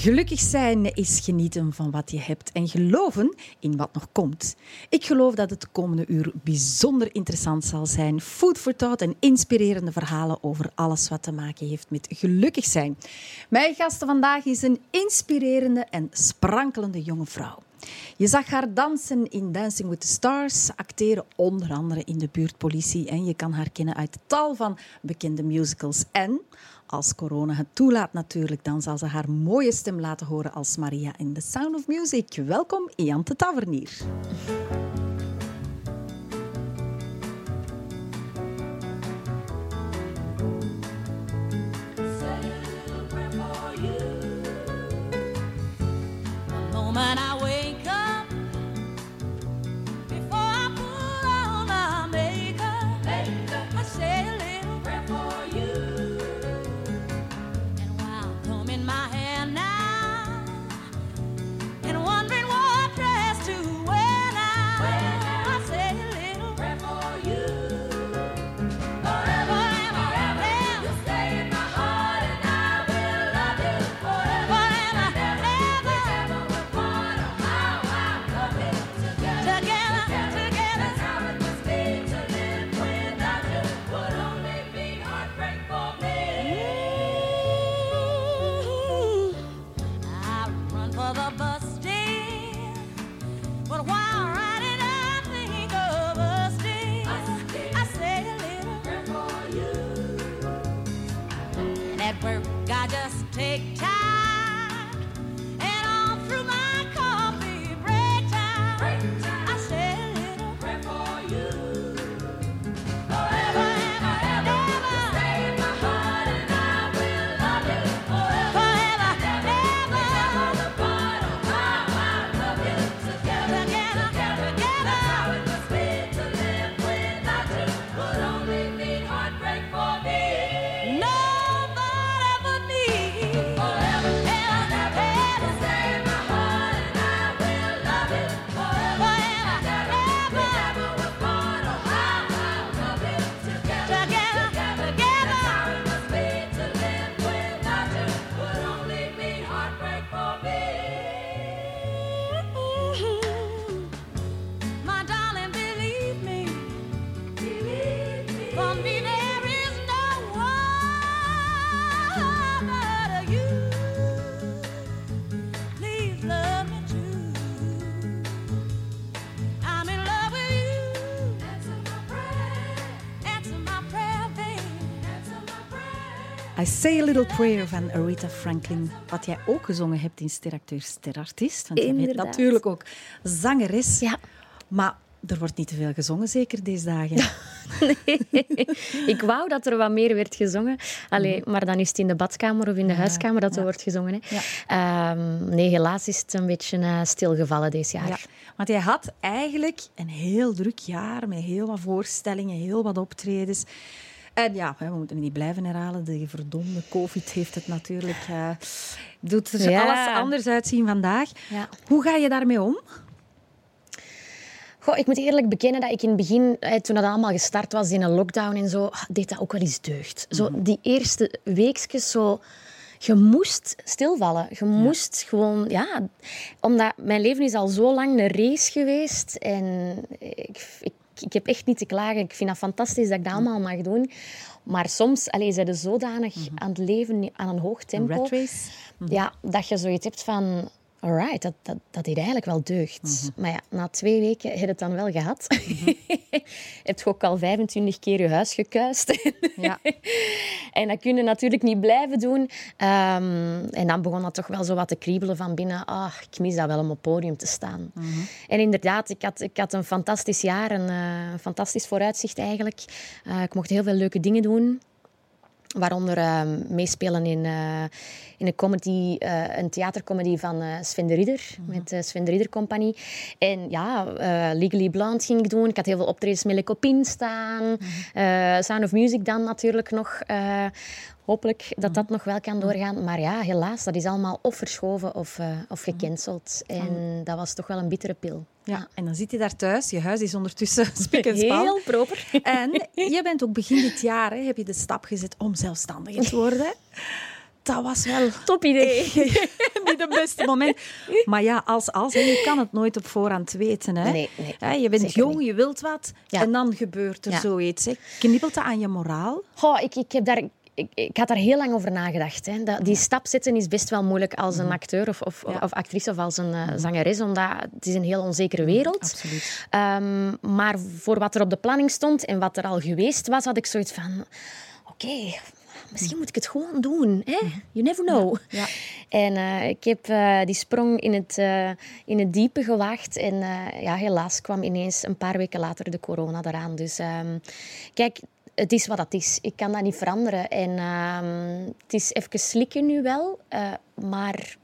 Gelukkig zijn is genieten van wat je hebt en geloven in wat nog komt. Ik geloof dat het komende uur bijzonder interessant zal zijn. Food for thought en inspirerende verhalen over alles wat te maken heeft met gelukkig zijn. Mijn gasten vandaag is een inspirerende en sprankelende jonge vrouw. Je zag haar dansen in Dancing with the Stars, acteren onder andere in de buurtpolitie en je kan haar kennen uit tal van bekende musicals. En als corona het toelaat natuurlijk, dan zal ze haar mooie stem laten horen als Maria in The Sound of Music. Welkom, Jante Tavernier. I Say a Little Prayer van Aretha Franklin. Wat jij ook gezongen hebt in Steracteur Sterartiest. Want je bent Inderdaad. natuurlijk ook zangeres. Ja. Maar er wordt niet te veel gezongen, zeker deze dagen. Ik wou dat er wat meer werd gezongen. Allee, Maar dan is het in de badkamer of in de huiskamer dat er wordt gezongen. Hè. Ja. Ehm, nee, helaas is het een beetje eh, stilgevallen dit jaar. Ja, want jij had eigenlijk een heel druk jaar met heel wat voorstellingen, heel wat optredens. En ja, we moeten het niet blijven herhalen. De verdomde COVID heeft het natuurlijk... eh, doet er Ja. alles anders uitzien vandaag. Ja. Hoe ga je daarmee om? Goh, ik moet eerlijk bekennen dat ik in het begin, toen dat allemaal gestart was in een lockdown en zo, ah, deed dat ook wel eens deugd. Zo die eerste weekjes zo... Je moest stilvallen. Je moest gewoon... Ja, omdat mijn leven is al zo lang een race geweest. En ik, ik, ik heb echt niet te klagen. Ik vind dat fantastisch dat ik dat allemaal mag doen. Maar soms allee, zijn ze zodanig aan het leven aan een hoog tempo. Race? Ja, dat je zoiets hebt van... Alright, dat, dat, dat deed eigenlijk wel deugd. Maar ja, na twee weken heb je het dan wel gehad. heb je ook al 25 keer je huis gekuist. Ja. en dat kun je natuurlijk niet blijven doen. Ehm, en dan begon dat toch wel zo wat te kriebelen van binnen. Ah, ik mis dat wel om op podium te staan. En inderdaad, ik had, ik had een fantastisch jaar. Een eh, fantastisch vooruitzicht eigenlijk. Eh, ik mocht heel veel leuke dingen doen. Waaronder eh, meespelen in, eh, in een, comedy, eh, een theatercomedy van eh, Sven de Ridder, met de Sven de Ridder Compagnie. En ja, Legally Blonde ging ik doen. Ik had heel veel optredens met Le Copine staan. Eh, Sound of Music dan natuurlijk nog. Hopelijk dat dat nog wel kan doorgaan. Maar ja, helaas, dat is allemaal of verschoven of, eh, of gecanceld. En dat was toch wel een bittere pil. Ja, en dan zit je daar thuis. Je huis is ondertussen spik en span. Heel proper. En je bent ook begin dit jaar, hè, heb je de stap gezet om zelfstandig te worden. Dat was wel Top idee. niet het beste moment. Maar ja, als, als, hè, je kan het nooit op voorhand weten. Hè. Nee, nee. Je bent jong, niet. je wilt wat Ja. en dan gebeurt er zoiets. Hè. Knibbelt dat aan je moraal? Goh, ik, ik, heb daar, ik, ik had daar heel lang over nagedacht. Hè. Dat, die stap zetten is best wel moeilijk als een acteur of, of, Ja. of actrice of als een eh, zangeres, omdat het is een heel onzekere wereld. Absoluut. Ehm, maar voor wat er op de planning stond en wat er al geweest was, had ik zoiets van... Oké, misschien moet ik het gewoon doen. Hè? You never know. Ja. En eh, ik heb eh, die sprong in het, in het diepe gewaagd. En ja, helaas kwam ineens een paar weken later de corona eraan. Dus ehm, kijk, het is wat het is. Ik kan dat niet veranderen. En ehm, het is even slikken nu wel. eh, maar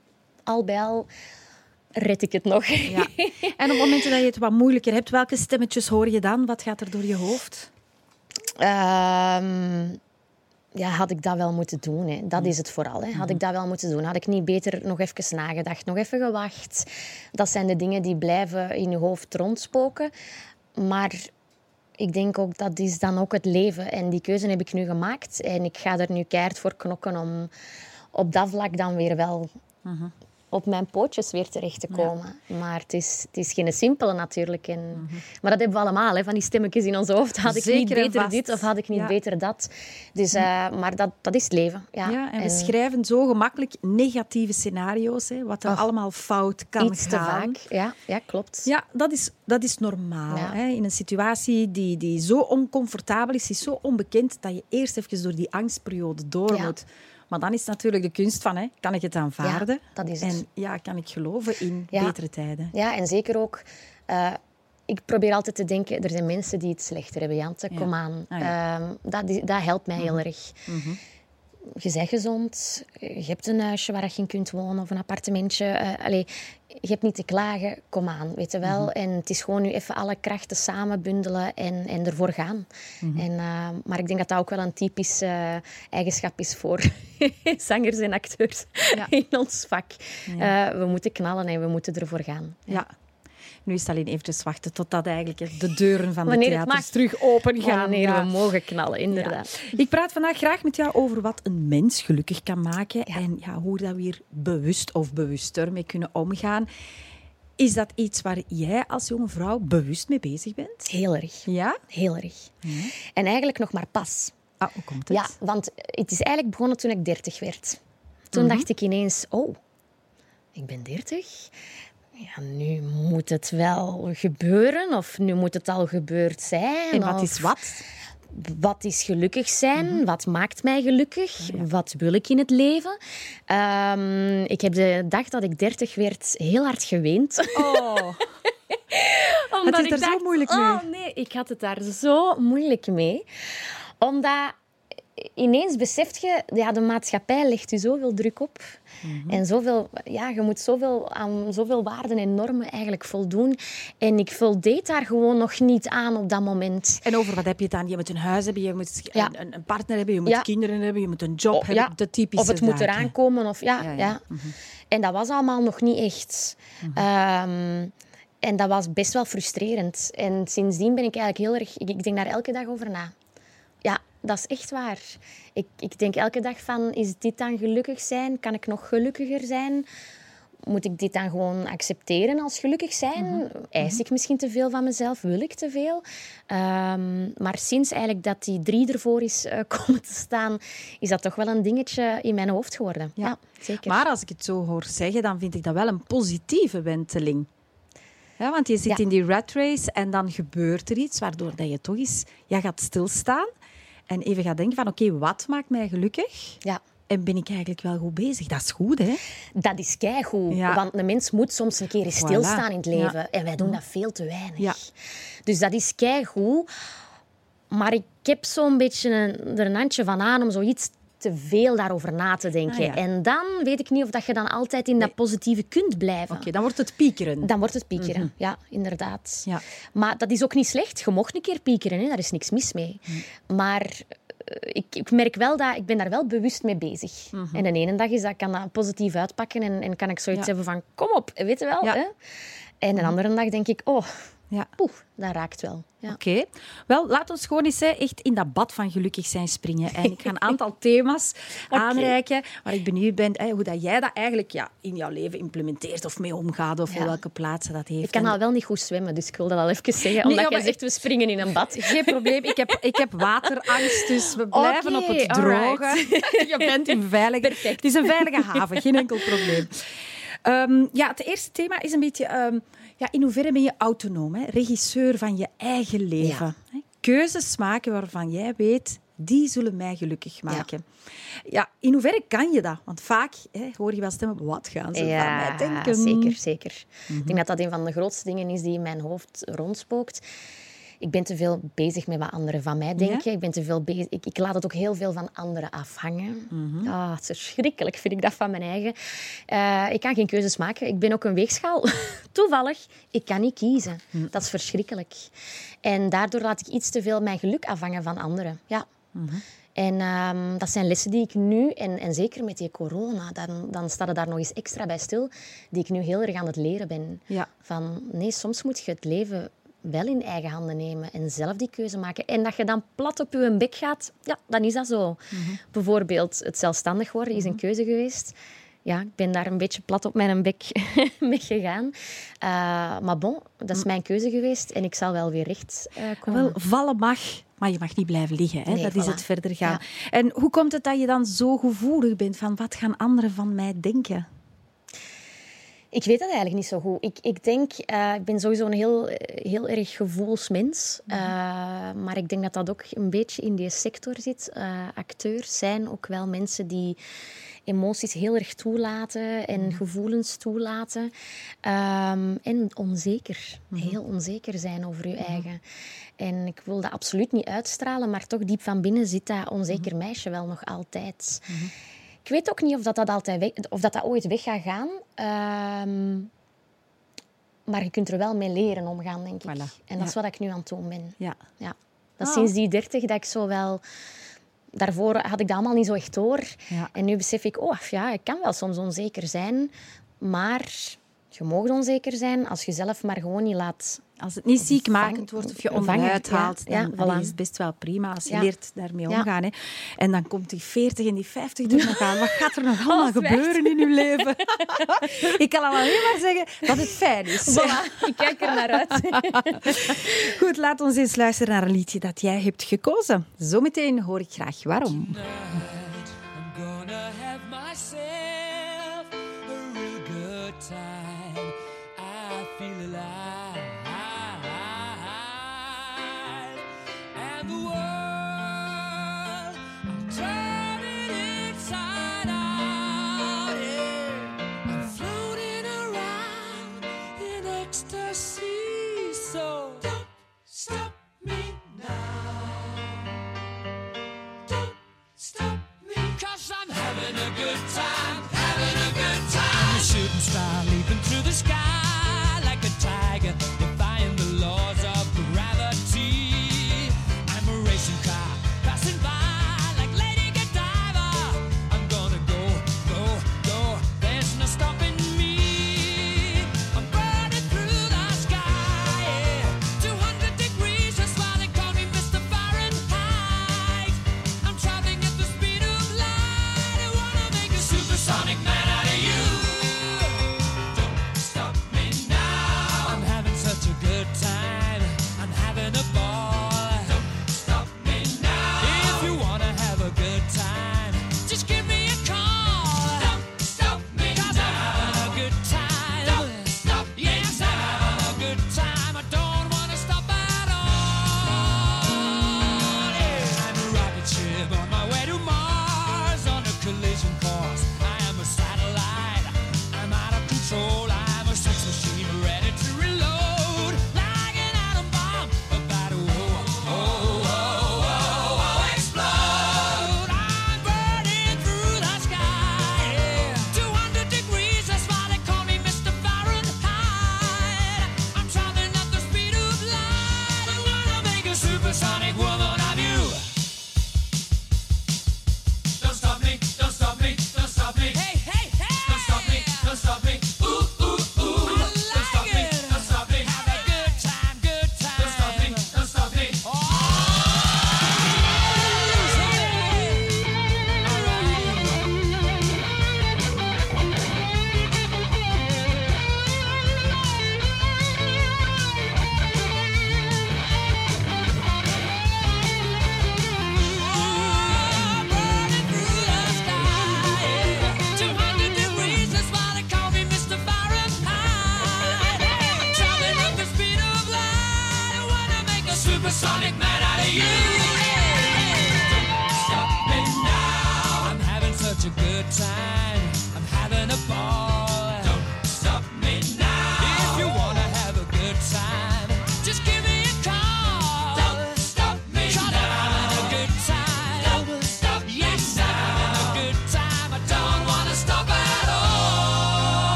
al bij al red ik het nog. Ja. En op momenten dat je het wat moeilijker hebt, welke stemmetjes hoor je dan? Wat gaat er door je hoofd? Ehm, ja, had ik dat wel moeten doen? Hè? Dat is het vooral. Hè? Had ik dat wel moeten doen? Had ik niet beter nog even nagedacht, nog even gewacht? Dat zijn de dingen die blijven in je hoofd rondspoken. Maar ik denk ook dat is dan ook het leven. En die keuze heb ik nu gemaakt. En ik ga er nu keihard voor knokken om op dat vlak dan weer wel op mijn pootjes weer terecht te komen. Maar het is, het is geen simpele natuurlijk. En, Maar dat hebben we allemaal, hè, van die stemmetjes in ons hoofd. Had ik niet Zeker beter vast. dit of had ik niet Ja. beter dat? Dus, eh, maar dat, dat is het leven. Ja, Ja, en we schrijven zo gemakkelijk negatieve scenario's, hè, wat er Och. allemaal fout kan iets te gaan. vaak. Ja, ja klopt. Ja, dat is, dat is normaal. Hè? In een situatie die, die zo oncomfortabel is, is zo onbekend, dat je eerst even door die angstperiode door moet. Maar dan is natuurlijk de kunst van, hè, kan ik het aanvaarden? Ja, dat is het. En ja, kan ik geloven in Ja. betere tijden? Ja, en zeker ook... eh, ik probeer altijd te denken, er zijn mensen die het slechter hebben, Jante. Ja. Kom aan. Ah. Ehm, dat, dat helpt mij heel erg. Je bent gezond, je hebt een huisje waar je in kunt wonen of een appartementje. allee, je hebt niet te klagen, kom aan, weet je wel. En het is gewoon nu even alle krachten samen bundelen en, en ervoor gaan. En, eh, maar ik denk dat dat ook wel een typisch eh, eigenschap is voor zangers en acteurs Ja. in ons vak. We moeten knallen en we moeten ervoor gaan. Ja. Nu is het alleen eventjes wachten totdat eigenlijk de deuren van de Wanneer theaters terug open gaan. Wanneer Ja. we mogen knallen, Ja. inderdaad. Ik praat vandaag graag met jou over wat een mens gelukkig kan maken en ja, hoe dat we hier bewust of bewuster mee kunnen omgaan. Is dat iets waar jij als jonge vrouw bewust mee bezig bent? Heel erg. Ja? Heel erg. En eigenlijk nog maar pas. Ah, hoe komt het? Ja, want het is eigenlijk begonnen toen ik 30 werd. Toen dacht ik ineens, oh, ik ben 30. Ja, nu moet het wel gebeuren of nu moet het al gebeurd zijn. En wat of is wat? Wat is gelukkig zijn? Wat maakt mij gelukkig? Wat wil ik in het leven? Ehm, ik heb de dag dat ik 30 werd heel hard geweend. Oh, Omdat het er zo moeilijk mee? Oh nee, ik had het daar zo moeilijk mee. Omdat ineens beseft je, ja, de maatschappij legt je zoveel druk op. Mhm. En zoveel, ja, je moet zoveel, aan zoveel waarden en normen eigenlijk voldoen. En ik voldeed daar gewoon nog niet aan op dat moment. en over wat heb je het dan? Je moet een huis hebben, je moet Ja. een, een partner hebben, je moet Ja. kinderen hebben, je moet een job Oh, hebben. De typische of het moet eraan komen. Of, ja, Ja. Mhm. En dat was allemaal nog niet echt. Ehm, en dat was best wel frustrerend. En sindsdien ben ik eigenlijk heel erg... Ik, ik denk daar elke dag over na. Ja, dat is echt waar. Ik, ik denk elke dag van, is dit dan gelukkig zijn? Kan ik nog gelukkiger zijn? Moet ik dit dan gewoon accepteren als gelukkig zijn? Eis ik misschien te veel van mezelf? Wil ik te veel? Ehm, maar sinds eigenlijk dat die drie ervoor is eh, komen te staan, is dat toch wel een dingetje in mijn hoofd geworden. Ja, zeker. Maar als ik het zo hoor zeggen, dan vind ik dat wel een positieve wenteling. Ja, want je zit Ja. in die rat race en dan gebeurt er iets waardoor dat je toch eens ja, gaat stilstaan en even gaat denken van oké, wat maakt mij gelukkig? Ja. En ben ik eigenlijk wel goed bezig? Dat is goed, hè? Dat is keigoed. Ja. Want een mens moet soms een keer eens Voilà. stilstaan in het leven. Ja. En wij doen dat veel te weinig. Ja. Dus dat is keigoed. Maar ik heb zo'n beetje een, er een handje van aan om zoiets te veel daarover na te denken. Ah, ja. En dan weet ik niet of dat je dan altijd in dat positieve kunt blijven. Oké, dan wordt het piekeren. Dan wordt het piekeren. Ja, inderdaad. Ja. Maar dat is ook niet slecht. Je mocht een keer piekeren, hè. daar is niks mis mee. Maar eh, ik, ik merk wel dat ik ben daar wel bewust mee bezig. En de ene dag is dat, kan dat positief uitpakken en, en kan ik zoiets Ja. hebben van kom op, weet je wel. Ja. Hè? En de andere dag denk ik, oh, Ja. poef, dat raakt wel. Ja. Oké. Wel, laat ons gewoon eens hè, echt in dat bad van gelukkig zijn springen. En ik ga een aantal thema's aanreiken waar ik benieuwd ben hè, hoe dat jij dat eigenlijk ja, in jouw leven implementeert of mee omgaat of Ja. welke plaats dat heeft. Ik kan En- al wel niet goed zwemmen, dus ik wil dat al even zeggen. Nee, Omdat jij zegt, we springen in een bad. Geen probleem, ik heb, ik heb waterangst, dus we blijven op het droge. Je bent in veilige... Het is een veilige haven, geen enkel probleem. Ehm, ja, het eerste thema is een beetje... ehm, ja, in hoeverre ben je autonoom, hè? regisseur van je eigen leven? Keuzes maken waarvan jij weet, die zullen mij gelukkig maken. Ja, in hoeverre kan je dat? Want vaak hè, hoor je wel stemmen, wat gaan ze van mij denken? zeker, zeker. Mhm. Ik denk dat dat een van de grootste dingen is die in mijn hoofd rondspookt. Ik ben te veel bezig met wat anderen van mij denken. Ik, ben te veel bezig, ik, ik laat het ook heel veel van anderen afhangen. Mhm. Ah, het is verschrikkelijk, vind ik dat van mijn eigen. Eh, ik kan geen keuzes maken. Ik ben ook een weegschaal. Toevallig, ik kan niet kiezen. Hm. Dat is verschrikkelijk. En daardoor laat ik iets te veel mijn geluk afhangen van anderen. Ja. Mhm. En ehm, dat zijn lessen die ik nu, en, en zeker met die corona, dan, dan staat het daar nog eens extra bij stil, die ik nu heel erg aan het leren ben. Ja. Van nee, soms moet je het leven wel in eigen handen nemen en zelf die keuze maken. En dat je dan plat op je bek gaat, ja, dan is dat zo. Bijvoorbeeld het zelfstandig worden is een keuze geweest. Ja, ik ben daar een beetje plat op mijn bek mee gegaan. Eh, maar bon, dat is mijn keuze geweest en ik zal wel weer recht eh, komen. Wel, vallen mag, maar je mag niet blijven liggen. Hè? Nee, dat is het verder gaan. En hoe komt het dat je dan zo gevoelig bent van wat gaan anderen van mij denken? Ik weet dat eigenlijk niet zo goed. Ik, ik denk, eh, ik ben sowieso een heel, eh, heel erg gevoelsmens. Eh, maar ik denk dat dat ook een beetje in die sector zit. Acteurs zijn ook wel mensen die emoties heel erg toelaten en Mhm. gevoelens toelaten. Ehm, en onzeker, Mhm. heel onzeker zijn over je eigen. En ik wil dat absoluut niet uitstralen, maar toch diep van binnen zit dat onzeker meisje wel nog altijd. Ik weet ook niet of dat, dat, altijd weg, of dat, dat ooit weg gaat gaan. Ehm, maar je kunt er wel mee leren omgaan, denk ik. Voilà. En dat is Ja. wat ik nu aan het doen ben. Ja. Ja. Dat Ah. sinds die dertig dat ik zo wel... Daarvoor had ik dat allemaal niet zo echt door. Ja. En nu besef ik, oh ja, ik kan wel soms onzeker zijn. Maar je mag onzeker zijn als je zelf maar gewoon niet laat... Als het niet ziekmakend wordt of je onderuit ja. haalt, Ja, dan voilà. is het best wel prima als je Ja. leert daarmee Ja. omgaan. Hè. En dan komt die 40 en die 50 er nog aan. Wat gaat er nog allemaal gebeuren in je leven? ik kan al alleen maar zeggen dat het fijn is. ik kijk er naar uit. Goed, laat ons eens luisteren naar een liedje dat jij hebt gekozen. Zometeen hoor ik graag waarom. Tonight, I'm gonna have myself a real good time. Feel alive.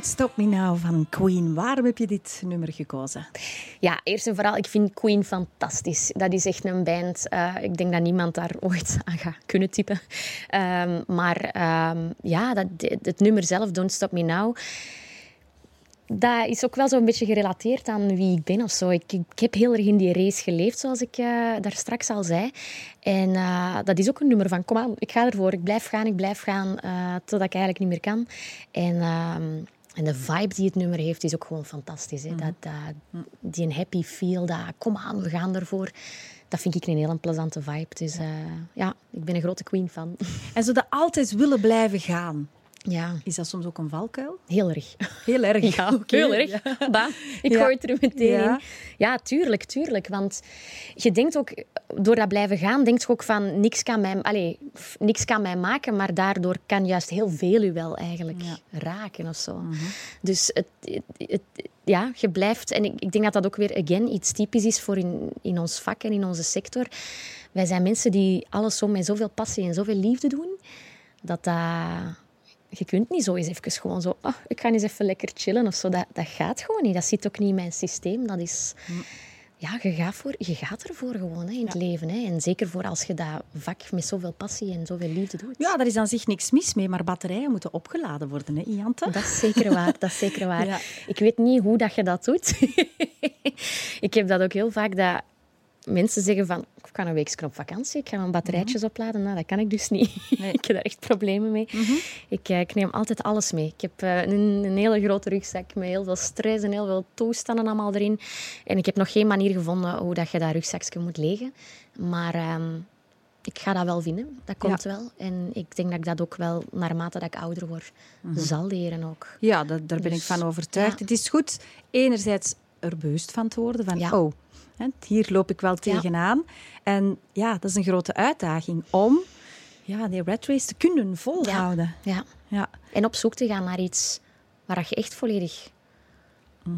Don't Stop Me Now van Queen. Waarom heb je dit nummer gekozen? Ja, eerst en vooral, ik vind Queen fantastisch. Dat is echt een band. eh, ik denk dat niemand daar ooit aan gaat kunnen typen. Ehm, maar ehm, ja, dat, het nummer zelf, Don't Stop Me Now... Dat is ook wel zo'n beetje gerelateerd aan wie ik ben of zo. Ik, ik heb heel erg in die race geleefd, zoals ik eh, daar straks al zei. En eh, dat is ook een nummer van, kom aan, ik ga ervoor. Ik blijf gaan, ik blijf gaan, totdat ik eigenlijk niet meer kan. En... en de vibe die het nummer heeft, is ook gewoon fantastisch. Hè? Dat, dat, die een happy feel, dat kom aan, we gaan ervoor. Dat vind ik een heel plezante vibe. Dus eh, ja, ik ben een grote Queen-fan. En zo dat altijd willen blijven gaan. Ja, Is dat soms ook een valkuil? heel erg. Heel erg. Ja, Oké, heel erg. ja. Ik Ja. gooi het er meteen Ja. in. Ja, tuurlijk, tuurlijk. Want je denkt ook, door dat blijven gaan, denk je ook van niks kan mij, allez, niks kan mij maken, maar daardoor kan juist heel veel u wel eigenlijk raken of zo. Dus het, het, het- ja, je blijft, en ik, ik denk dat dat ook weer again iets typisch is voor in, in ons vak en in onze sector. Wij zijn mensen die alles zo met zoveel passie en zoveel liefde doen, dat dat je kunt niet zo eens even gewoon zo, ah, ik ga eens even lekker chillen of zo. Dat, dat gaat gewoon niet. Dat zit ook niet in mijn systeem. Dat is, ja, je gaat, voor, je gaat ervoor gewoon hè, in het leven. Hè. En zeker voor als je dat vak met zoveel passie en zoveel liefde doet. Ja, daar is aan zich niks mis mee, maar batterijen moeten opgeladen worden, hè, Jante? Dat is zeker waar. Dat is zeker waar. Ja. Ik weet niet hoe dat je dat doet. ik heb dat ook heel vaak dat mensen zeggen van ik kan een weekje op vakantie, ik ga mijn batterijtjes opladen. Nou, dat kan ik dus niet. Nee. ik heb daar echt problemen mee. ik, eh, ik neem altijd alles mee. Ik heb eh, een, een hele grote rugzak met heel veel stress en heel veel toestanden allemaal erin. En ik heb nog geen manier gevonden hoe dat je dat rugzakje moet legen. Maar ehm, ik ga dat wel vinden. Dat komt wel. En ik denk dat ik dat ook wel, naarmate dat ik ouder word, zal leren ook. Ja, dat, daar ben ik Dus, van overtuigd. ja. Het is goed enerzijds er bewust van te worden van, Ja. oh, hier loop ik wel tegenaan. En ja, dat is een grote uitdaging om ja, die red race te kunnen volhouden. Ja. Ja. En op zoek te gaan naar iets waar je echt volledig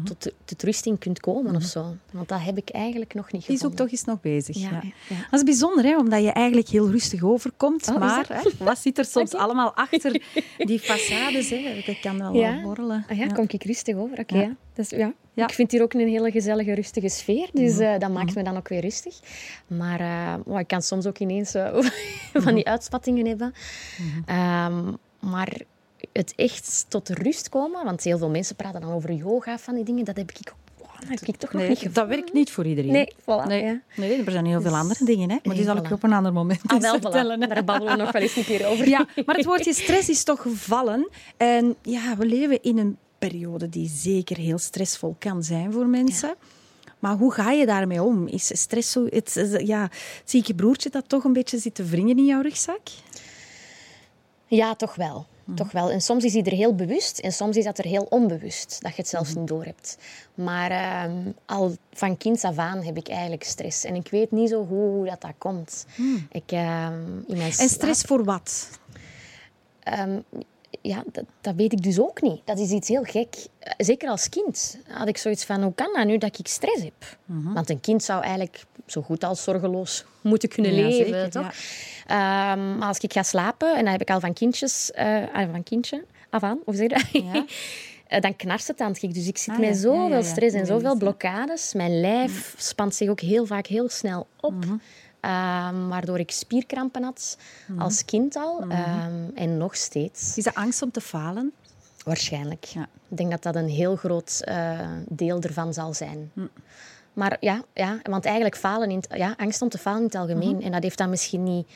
tot, tot rust in kunt komen of zo. Want dat heb ik eigenlijk nog niet Die is ook toch eens nog bezig. Ja, Ja, ja. Dat is bijzonder, hè, omdat je eigenlijk heel rustig overkomt. Oh, maar hè, wat zit er soms allemaal achter die façades? Hè? Dat kan wel Ja. borrelen. Ah ja, kom ik rustig over. Oké, Ja. ja. Dus. Ik vind hier ook een hele gezellige, rustige sfeer. Dus eh, dat maakt me dan ook weer rustig. Maar eh, ik kan soms ook ineens eh, van die uitspattingen hebben. Ehm, maar het echt tot rust komen, want heel veel mensen praten dan over yoga, van die dingen. Dat heb ik, ook, oh, dat heb ik toch nog Nee, niet dat werkt niet voor iedereen. Nee, voilà. Nee, Ja. nee, er zijn heel veel Dus- andere dingen. Hè? Maar die zal ik voilà. op een ander moment Ah, wel, vertellen. voilà. Daar babbelen we nog wel eens een keer over. Ja, maar het woordje stress is toch gevallen. En ja, we leven in een periode die zeker heel stressvol kan zijn voor mensen. Maar hoe ga je daarmee om? Is stress zo... Het, ja, zie ik je broertje dat toch een beetje zit te wringen in jouw rugzak? Ja, toch wel. Toch wel. En soms is hij er heel bewust en soms is dat er heel onbewust, dat je het zelfs niet doorhebt. Maar ehm, al van kinds af aan heb ik eigenlijk stress. En ik weet niet zo goed hoe dat, dat komt. Ik, ehm, in mijn En stress voor wat? Ehm, ja, dat, dat weet ik dus ook niet. Dat is iets heel gek. Eh, Zeker als kind had ik zoiets van, hoe kan dat nu dat ik stress heb? Mhm. Want een kind zou eigenlijk zo goed als zorgeloos moeten kunnen Ja, leven, zeker, toch? Ehm, maar als ik ga slapen, en dat heb ik al van kindjes, ah, van kindje af aan, hoe zeg je dat? Ja. Eh, dan knarst het aan het gek. Dus ik zit Ah, met zoveel stress en zoveel blokkades. Mijn lijf spant zich ook heel vaak heel snel op. Mhm. Ehm, waardoor ik spierkrampen had Mhm. als kind al. Ehm, en nog steeds. Is dat angst om te falen? Waarschijnlijk. Ja. Ik denk dat dat een heel groot eh, deel ervan zal zijn. Hm. Maar ja, ja, want eigenlijk falen in het, ja, angst om te falen in het algemeen. Mhm. En dat heeft dan misschien niet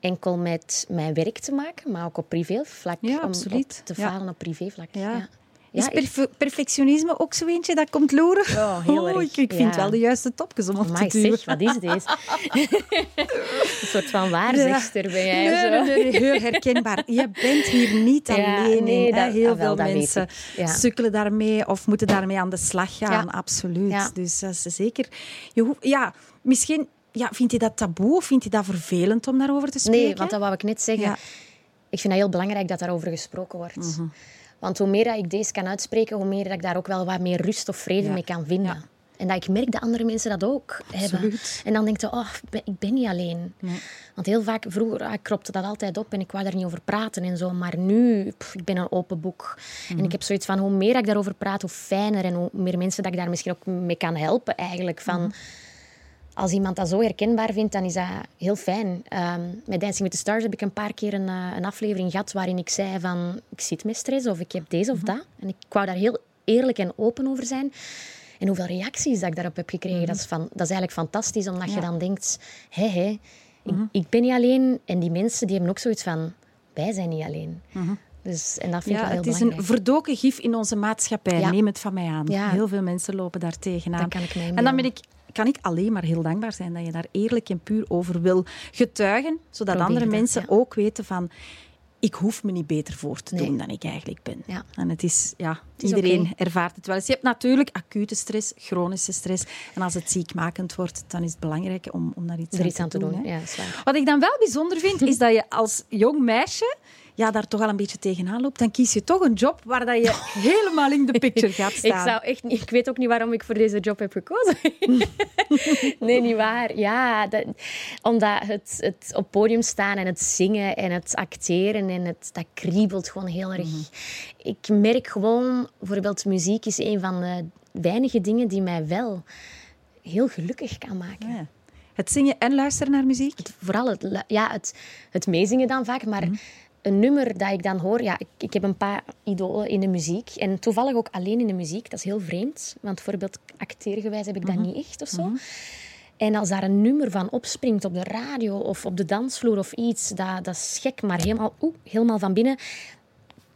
enkel met mijn werk te maken, maar ook op privévlak. Ja, om absoluut. op te Ja. falen op privévlak. Ja. Ja. Is perfe- perfectionisme ook zo eentje dat komt loeren? Ja, heel Oh, ik, ik vind wel de juiste topjes om op Amai, te duwen. zeg, wat is deze? een soort van waarzegster ben jij. Nee, zo. nee, nee, heel herkenbaar. Je bent hier niet alleen nee, in. hè. dat- Heel ah, wel, veel weet mensen sukkelen daarmee of moeten daarmee aan de slag gaan. Absoluut. Dus dat is zeker... Je hoeft- ja, misschien... Ja, vindt je dat taboe of vindt je dat vervelend om daarover te spreken? Nee, want dat wou ik net zeggen. Ja. Ik vind dat heel belangrijk dat daarover gesproken wordt. Mhm. Want hoe meer dat ik deze kan uitspreken, hoe meer dat ik daar ook wel wat meer rust of vrede Ja. mee kan vinden. Ja. En dat ik merk dat andere mensen dat ook hebben. En dan denk je, oh, ik ben- niet alleen. Want heel vaak, vroeger, ah, kropte dat altijd op en ik wou daar niet over praten en zo. Maar nu, pff, ik ben een open boek. Mhm. En ik heb zoiets van, hoe meer ik daarover praat, hoe fijner. En hoe meer mensen dat ik daar misschien ook mee kan helpen eigenlijk. Van, Mhm. Als iemand dat zo herkenbaar vindt, dan is dat heel fijn. Ehm, met Dancing with the Stars heb ik een paar keer een, eh, een aflevering gehad waarin ik zei van ik zit met stress of ik heb deze of dat. En ik wou daar heel eerlijk en open over zijn. En hoeveel reacties dat ik daarop heb gekregen, dat, is van, dat is eigenlijk fantastisch. Omdat je dan denkt, hé, hé, ik, ik ben niet alleen. En die mensen die hebben ook zoiets van, wij zijn niet alleen. Dus, en dat vind Ja, ik wel het heel is een verdoken gif in onze maatschappij. Ja. Neem het van mij aan. Ja. Heel veel mensen lopen daar tegenaan. Dat kan ik mij en dan ben ik, kan ik alleen maar heel dankbaar zijn dat je daar eerlijk en puur over wil getuigen, zodat Probeer andere dat, mensen ja. ook weten van ik hoef me niet beter voor te Nee. doen dan ik eigenlijk ben. Ja. En het is, ja, is iedereen ervaart het wel eens. Je hebt natuurlijk acute stress, chronische stress. En als het ziekmakend wordt, dan is het belangrijk om, om daar iets, er aan iets te aan te doen. Ja. Wat ik dan wel bijzonder vind, is dat je als jong meisje ja, daar toch al een beetje tegenaan loopt. Dan kies je toch een job waar dat je helemaal in de picture gaat Ik, staan. zou echt ik weet ook niet waarom ik voor deze job heb gekozen. nee, niet waar. Ja, dat, omdat het, het op podium staan en het zingen en het acteren en het, dat kriebelt gewoon heel erg. Ik merk gewoon, bijvoorbeeld muziek is een van de weinige dingen die mij wel heel gelukkig kan maken. Ja. Het zingen en luisteren naar muziek? Vooral het, ja, het, het meezingen dan vaak, maar een nummer dat ik dan hoor... Ja, ik, ik heb een paar idolen in de muziek en toevallig ook alleen in de muziek. Dat is heel vreemd, want bijvoorbeeld acteergewijs heb ik dat niet echt of zo. En als daar een nummer van opspringt op de radio of op de dansvloer of iets, dat, dat is gek, maar helemaal, oeh, helemaal van binnen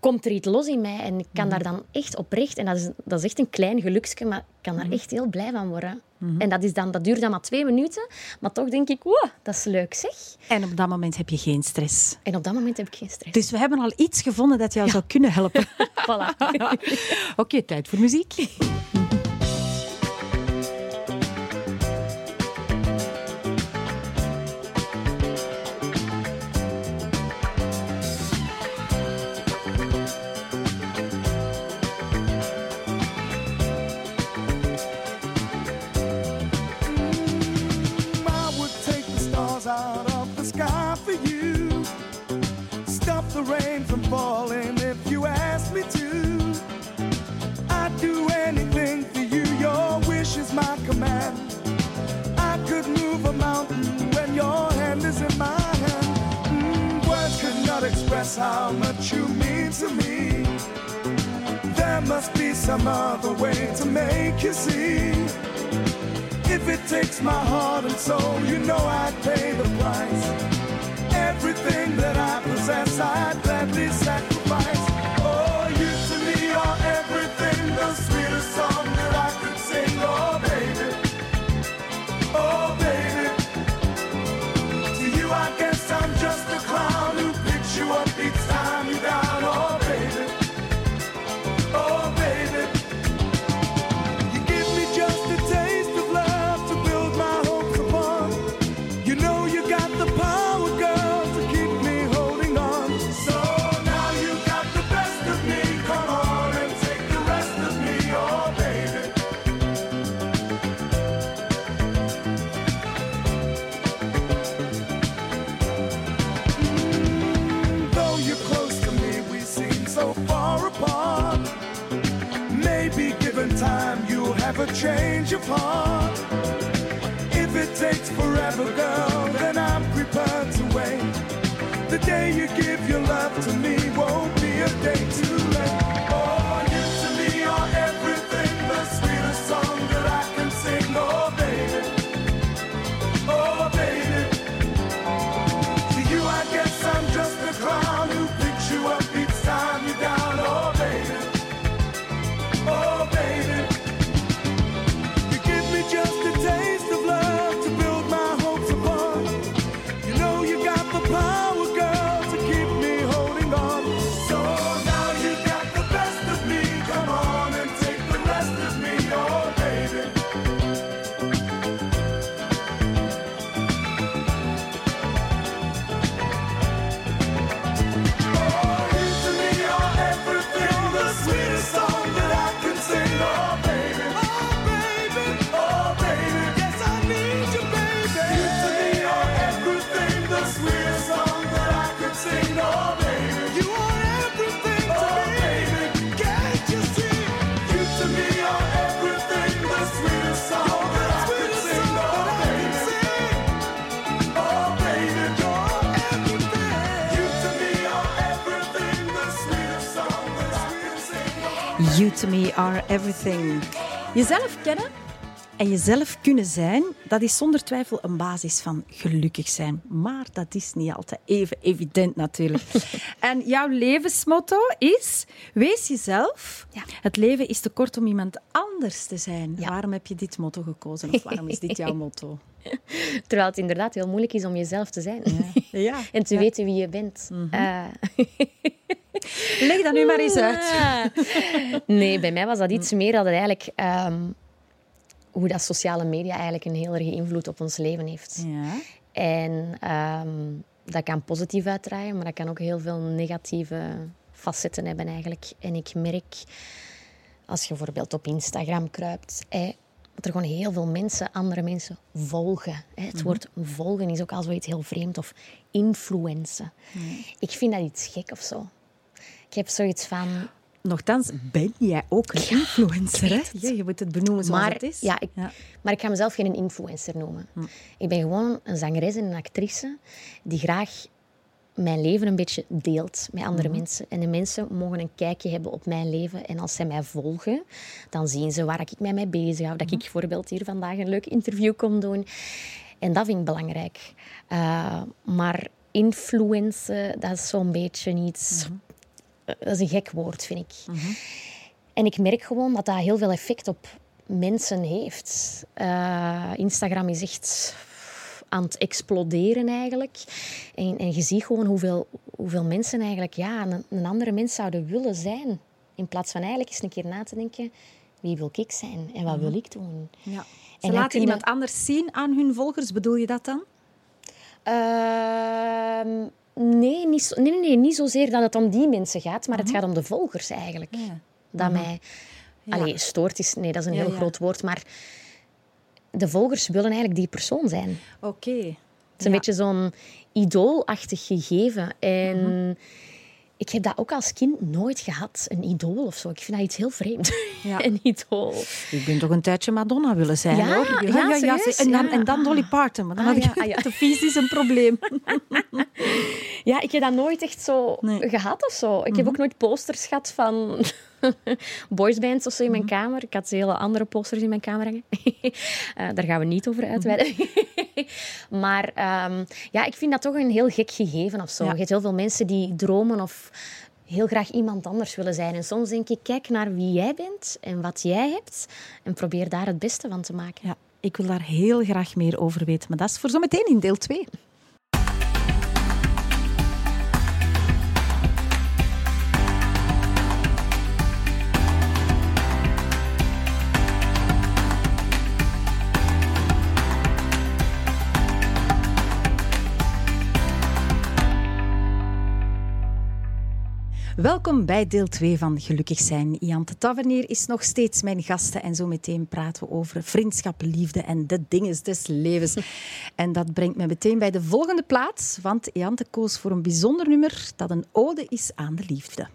komt er iets los in mij en ik kan daar dan echt oprecht, en dat is, dat is echt een klein geluksje, maar ik kan daar echt heel blij van worden. En dat, is dan, dat duurt dan maar twee minuten, maar toch denk ik, wow, dat is leuk zeg. En op dat moment heb je geen stress. En op dat moment heb ik geen stress. Dus we hebben al iets gevonden dat jou zou kunnen helpen. Voilà. Oké, tijd voor muziek. How much you mean to me. There must be some other way to make you see. If it takes my heart and soul, you know I'd pay the price. Everything that I possess, I'd gladly sacrifice. Change of heart. If it takes forever, girl, then I'm prepared to wait. The day you give your love to me won't be a day too to me are everything. Jezelf kennen en jezelf kunnen zijn, dat is zonder twijfel een basis van gelukkig zijn. Maar dat is niet altijd even evident natuurlijk. en jouw levensmotto is, wees jezelf. Ja. Het leven is te kort om iemand anders te zijn. Waarom heb je dit motto gekozen? Of waarom is dit jouw motto? Terwijl het inderdaad heel moeilijk is om jezelf te zijn. Ja. En te weten wie je bent. Eh, Leg dat nu maar eens uit. Nee, bij mij was dat iets meer dat het eigenlijk... ehm, hoe dat sociale media eigenlijk een heel erge invloed op ons leven heeft. Ja. En ehm, dat kan positief uitdraaien, maar dat kan ook heel veel negatieve facetten hebben eigenlijk. En ik merk, als je bijvoorbeeld op Instagram kruipt, hè, dat er gewoon heel veel mensen andere mensen volgen. Hè. Het woord volgen is ook al zoiets heel vreemd. Of influencen. Ik vind dat iets gek of zo. Ik heb zoiets van... Nochtans ben jij ook een influencer. Hè? Ja, je moet het benoemen zoals Maar, het is. ja, ik, maar ik ga mezelf geen influencer noemen. Ik ben gewoon een zangeres en een actrice die graag mijn leven een beetje deelt met andere mensen. En de mensen mogen een kijkje hebben op mijn leven. En als zij mij volgen, dan zien ze waar ik mij mee bezig hou. Dat ik bijvoorbeeld hier vandaag een leuk interview kom doen. En dat vind ik belangrijk. Eh, maar influencen, dat is zo'n beetje iets... Dat is een gek woord, vind ik. En ik merk gewoon dat dat heel veel effect op mensen heeft. Eh, Instagram is echt aan het exploderen eigenlijk. En, en je ziet gewoon hoeveel, hoeveel mensen eigenlijk ja, een, een andere mens zouden willen zijn. In plaats van eigenlijk eens een keer na te denken, wie wil ik zijn en wat wil ik doen? Ja. Ze dan laten iemand anders zien aan hun volgers, bedoel je dat dan? Ehm, nee, niet zo, nee, nee, nee, niet zozeer dat het om die mensen gaat, maar het gaat om de volgers eigenlijk. Dat mij... Allee, stoort is... Nee, dat is een Ja, heel ja. groot woord, maar de volgers willen eigenlijk die persoon zijn. Oké. Het is een beetje zo'n idoolachtig gegeven. En ik heb dat ook als kind nooit gehad, een idool of zo. Ik vind dat iets heel vreemd, Ja. een idool. Ik ben toch een tijdje Madonna willen zijn, Ja? hoor. Ja, serieus? En dan, Ja. en dan Dolly Parton. Maar dan Ah, had ik ja, ah, ja. te vies is een probleem. Ja, ik heb dat nooit echt zo Nee. Mhm. gehad of zo. Ik heb ook nooit posters gehad van boysbands of zo in Mhm. mijn kamer. Ik had hele andere posters in mijn kamer hangen. Eh, daar gaan we niet over uitweiden. Mhm. maar ehm, ja, ik vind dat toch een heel gek gegeven of zo. Ja. Je hebt heel veel mensen die dromen of heel graag iemand anders willen zijn. En soms denk ik, kijk naar wie jij bent en wat jij hebt. En probeer daar het beste van te maken. Ja, ik wil daar heel graag meer over weten. Maar dat is voor zometeen in deel 2. Welkom bij deel 2 van Gelukkig zijn. Jante Tavernier is nog steeds mijn gasten en zo meteen praten we over vriendschap, liefde en de dingen des levens. En dat brengt me meteen bij de volgende plaats, want Jante koos voor een bijzonder nummer dat een ode is aan de liefde.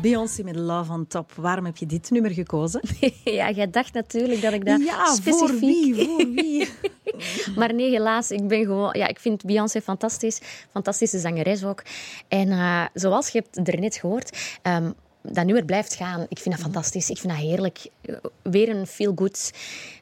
Beyoncé met Love on Top. Waarom heb je dit nummer gekozen? ja, jij dacht natuurlijk dat ik dat ja, specifiek... voor wie? Voor wie? Maar nee, helaas, ik ben gewoon... Ja, ik vind Beyoncé fantastisch. Fantastische zangeres ook. En eh, zoals je hebt er net gehoord... ehm, dat nummer blijft gaan. Ik vind dat fantastisch. Ik vind dat heerlijk. Eh, Weer een feel-good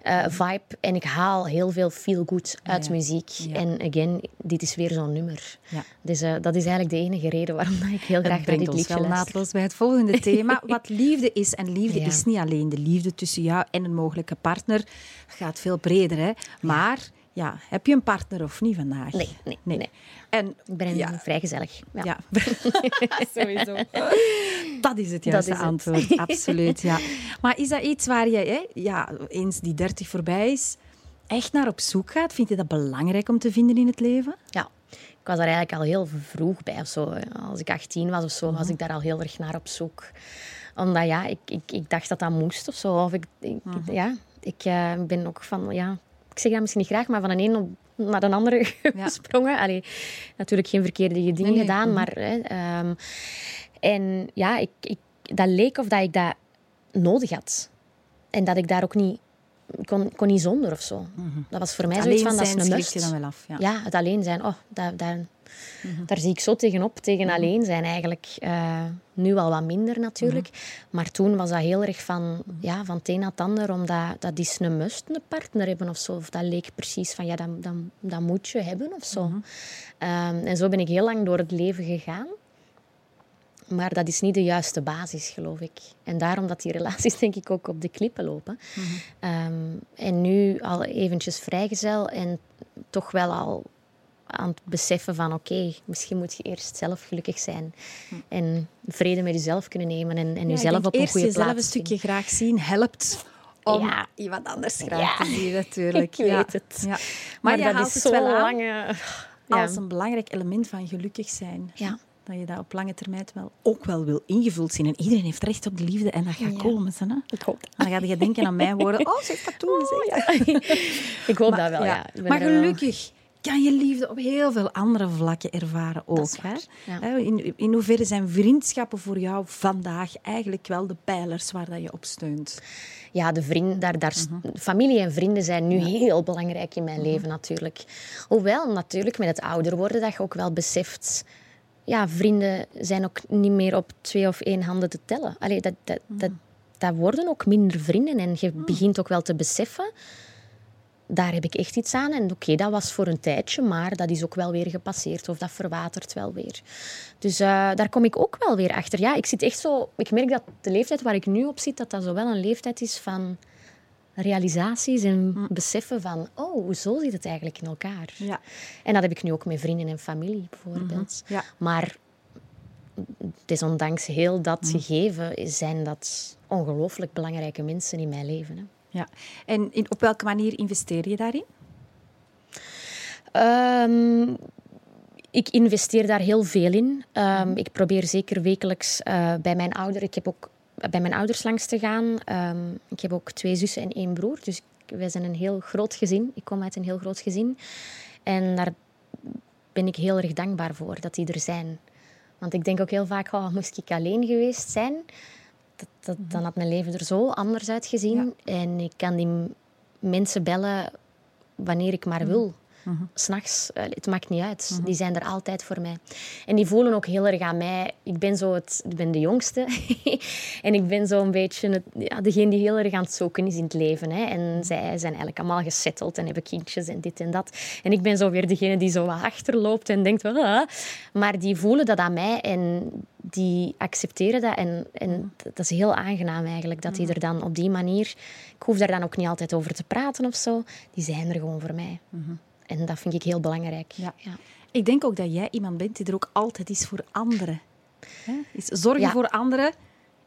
eh, vibe. En ik haal heel veel feel-good uit Ja. muziek. Ja. En again, dit is weer zo'n nummer. Ja. Dus eh, dat is eigenlijk de enige reden waarom ik heel graag naar dit liedje wel naadloos bij het volgende thema. Wat liefde is. En liefde is niet alleen de liefde tussen jou en een mogelijke partner. gaat veel breder, hè. Maar, ja, heb je een partner of niet vandaag? Nee, nee, nee. En, Ik ben ja, vrij gezellig. Ja. ja. sowieso. Dat is het juiste is het. antwoord, absoluut. Ja. Maar is dat iets waar je, hè, ja, eens die 30 voorbij is, echt naar op zoek gaat? Vind je dat belangrijk om te vinden in het leven? Ja, ik was daar eigenlijk al heel vroeg bij of zo. Als ik 18 was of zo, Mhm. was ik daar al heel erg naar op zoek. Omdat ja, ik, ik, ik dacht dat dat moest of zo. Of ik, ik- Mhm. Ja, ik eh, ben ook van, ja, ik zeg dat misschien niet graag, maar van de een op- naar de andere gesprongen. Allee, natuurlijk geen verkeerde dingen Nee, gedaan, mhm. maar... Hè, ehm, en ja, ik, ik, dat leek of dat ik dat nodig had. En dat ik daar ook niet... kon, kon niet zonder of zo. Dat was voor mij zoiets Mhm. Alleen van, dat is een must. je dan wel af. Ja. Ja, het alleen zijn. Oh, daar, daar, Mhm. daar zie ik zo tegenop, tegen alleen zijn eigenlijk. Eh, nu al wat minder natuurlijk. Mhm. Maar toen was dat heel erg van, ja, van het een naar het ander. Omdat dat is een must, een partner hebben of zo. Of dat leek precies van, ja, dat, dat, dat moet je hebben of zo. Mhm. Ehm, en zo ben ik heel lang door het leven gegaan. Maar dat is niet de juiste basis, geloof ik. En daarom dat die relaties denk ik ook op de klippen lopen. Ehm, en nu al eventjes vrijgezel en toch wel al aan het beseffen van oké, misschien moet je eerst zelf gelukkig zijn. En vrede met jezelf kunnen nemen en, en Ja, jezelf op een eerst goede jezelf plaats een stukje graag zien helpt om Ja. iemand anders graag Ja. te zien, natuurlijk. Ik weet het. Maar, dat is zo'n wel lange... Als een belangrijk element van gelukkig zijn. Ja. Dat je dat op lange termijn wel, ook wel wil ingevuld zien. En iedereen heeft recht op de liefde en dat gaat Ja. komen. Hè? Ik hoop dat. Dan ga je denken aan mijn woorden. Oh, ze heeft dat toen gezegd. Ik hoop Maar- dat wel, ja. Maar gelukkig kan je liefde op heel veel andere vlakken ervaren ook. hè? ja. In, in hoeverre zijn vriendschappen voor jou vandaag eigenlijk wel de pijlers waar dat je op steunt? ja, de vrienden, daar, daar, familie en vrienden zijn nu heel belangrijk in mijn leven natuurlijk. Hoewel natuurlijk met het ouder worden dat je ook wel beseft... Ja, vrienden zijn ook niet meer op twee of één handen te tellen. Allee, dat, dat, dat, dat worden ook minder vrienden. En je begint ook wel te beseffen... Daar heb ik echt iets aan. En oké, dat was voor een tijdje, maar dat is ook wel weer gepasseerd. Of dat verwatert wel weer. Dus eh, daar kom ik ook wel weer achter. Ja, ik zit echt zo... Ik merk dat de leeftijd waar ik nu op zit, dat dat zo wel een leeftijd is van realisaties en beseffen van, oh, zo zit het eigenlijk in elkaar. Ja. En dat heb ik nu ook met vrienden en familie, bijvoorbeeld. Ja. Maar desondanks heel dat gegeven zijn dat ongelooflijk belangrijke mensen in mijn leven. Hè. Ja. En in, op welke manier investeer je daarin? Ehm, ik investeer daar heel veel in. Ehm, Ik probeer zeker wekelijks eh, bij mijn ouders... Ik heb ook bij mijn ouders langs te gaan. Ehm, ik heb ook twee zussen en één broer. Dus ik- wij zijn een heel groot gezin. Ik kom uit een heel groot gezin. En daar ben ik heel erg dankbaar voor, dat die er zijn. Want ik denk ook heel vaak, oh, moest ik alleen geweest zijn... Dat, dat, dan had mijn leven er zo anders uitgezien. En ik kan die mensen bellen wanneer ik maar wil. S'nachts. Uh, het maakt niet uit. Die zijn er altijd voor mij. En die voelen ook heel erg aan mij. Ik ben, zo het, ik ben de jongste. en ik ben zo een beetje het, ja, degene die heel erg aan het zoeken is in het leven. Hè. En zij zijn eigenlijk allemaal gesetteld en hebben kindjes en dit en dat. En ik ben zo weer degene die zo wat achterloopt en denkt... Ah. Maar die voelen dat aan mij en die accepteren dat. En, en dat is heel aangenaam eigenlijk, dat die er dan op die manier... Ik hoef daar dan ook niet altijd over te praten of zo. Die zijn er gewoon voor mij. En dat vind ik heel belangrijk. Ja. Ik denk ook dat jij iemand bent die er ook altijd is voor anderen. Hè? Is zorgen Ja. voor anderen